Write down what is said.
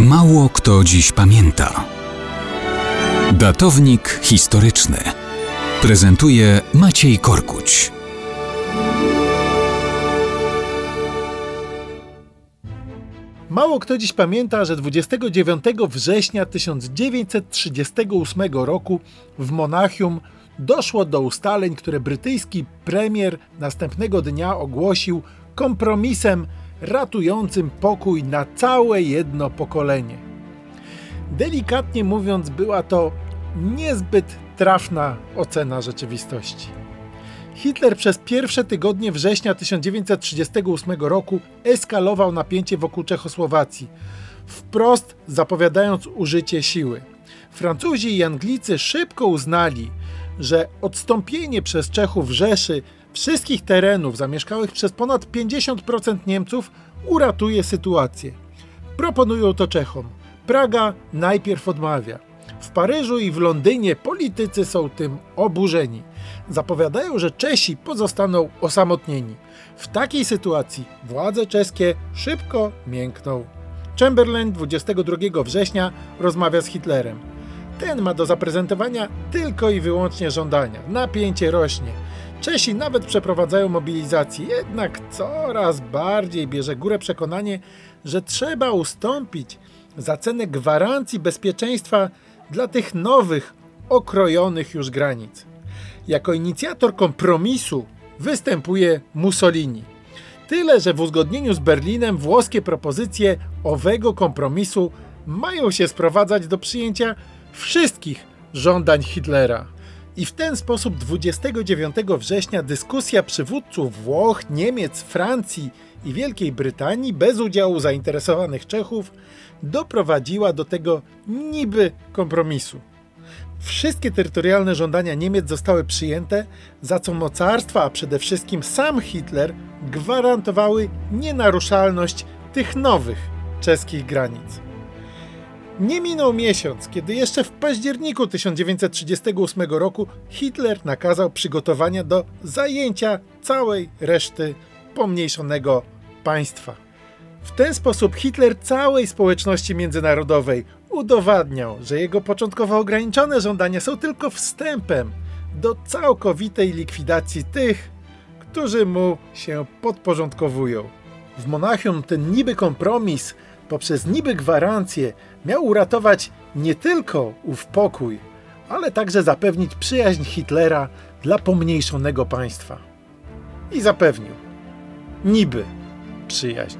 Mało kto dziś pamięta. Datownik historyczny prezentuje Maciej Korkuć. Mało kto dziś pamięta, że 29 września 1938 roku w Monachium doszło do ustaleń, które brytyjski premier następnego dnia ogłosił kompromisem ratującym pokój na całe jedno pokolenie. Delikatnie mówiąc, była to niezbyt trafna ocena rzeczywistości. Hitler przez pierwsze tygodnie września 1938 roku eskalował napięcie wokół Czechosłowacji, wprost zapowiadając użycie siły. Francuzi i Anglicy szybko uznali, że odstąpienie przez Czechów Rzeszy wszystkich terenów zamieszkałych przez ponad 50% Niemców uratuje sytuację. Proponują to Czechom. Praga najpierw odmawia. W Paryżu i w Londynie politycy są tym oburzeni. Zapowiadają, że Czesi pozostaną osamotnieni. W takiej sytuacji władze czeskie szybko miękną. Chamberlain 22 września rozmawia z Hitlerem. Ten ma do zaprezentowania tylko i wyłącznie żądania. Napięcie rośnie. Czesi nawet przeprowadzają mobilizację, jednak coraz bardziej bierze górę przekonanie, że trzeba ustąpić za cenę gwarancji bezpieczeństwa dla tych nowych, okrojonych już granic. Jako inicjator kompromisu występuje Mussolini. Tyle, że w uzgodnieniu z Berlinem włoskie propozycje owego kompromisu mają się sprowadzać do przyjęcia wszystkich żądań Hitlera. I w ten sposób 29 września dyskusja przywódców Włoch, Niemiec, Francji i Wielkiej Brytanii bez udziału zainteresowanych Czechów doprowadziła do tego niby kompromisu. Wszystkie terytorialne żądania Niemiec zostały przyjęte, za co mocarstwa, a przede wszystkim sam Hitler, gwarantowały nienaruszalność tych nowych czeskich granic. Nie minął miesiąc, kiedy jeszcze w październiku 1938 roku Hitler nakazał przygotowania do zajęcia całej reszty pomniejszonego państwa. W ten sposób Hitler całej społeczności międzynarodowej udowadniał, że jego początkowo ograniczone żądania są tylko wstępem do całkowitej likwidacji tych, którzy mu się podporządkowują. W Monachium ten niby kompromis poprzez niby gwarancję miał uratować nie tylko ów pokój, ale także zapewnić przyjaźń Hitlera dla pomniejszonego państwa. I zapewnił niby przyjaźń.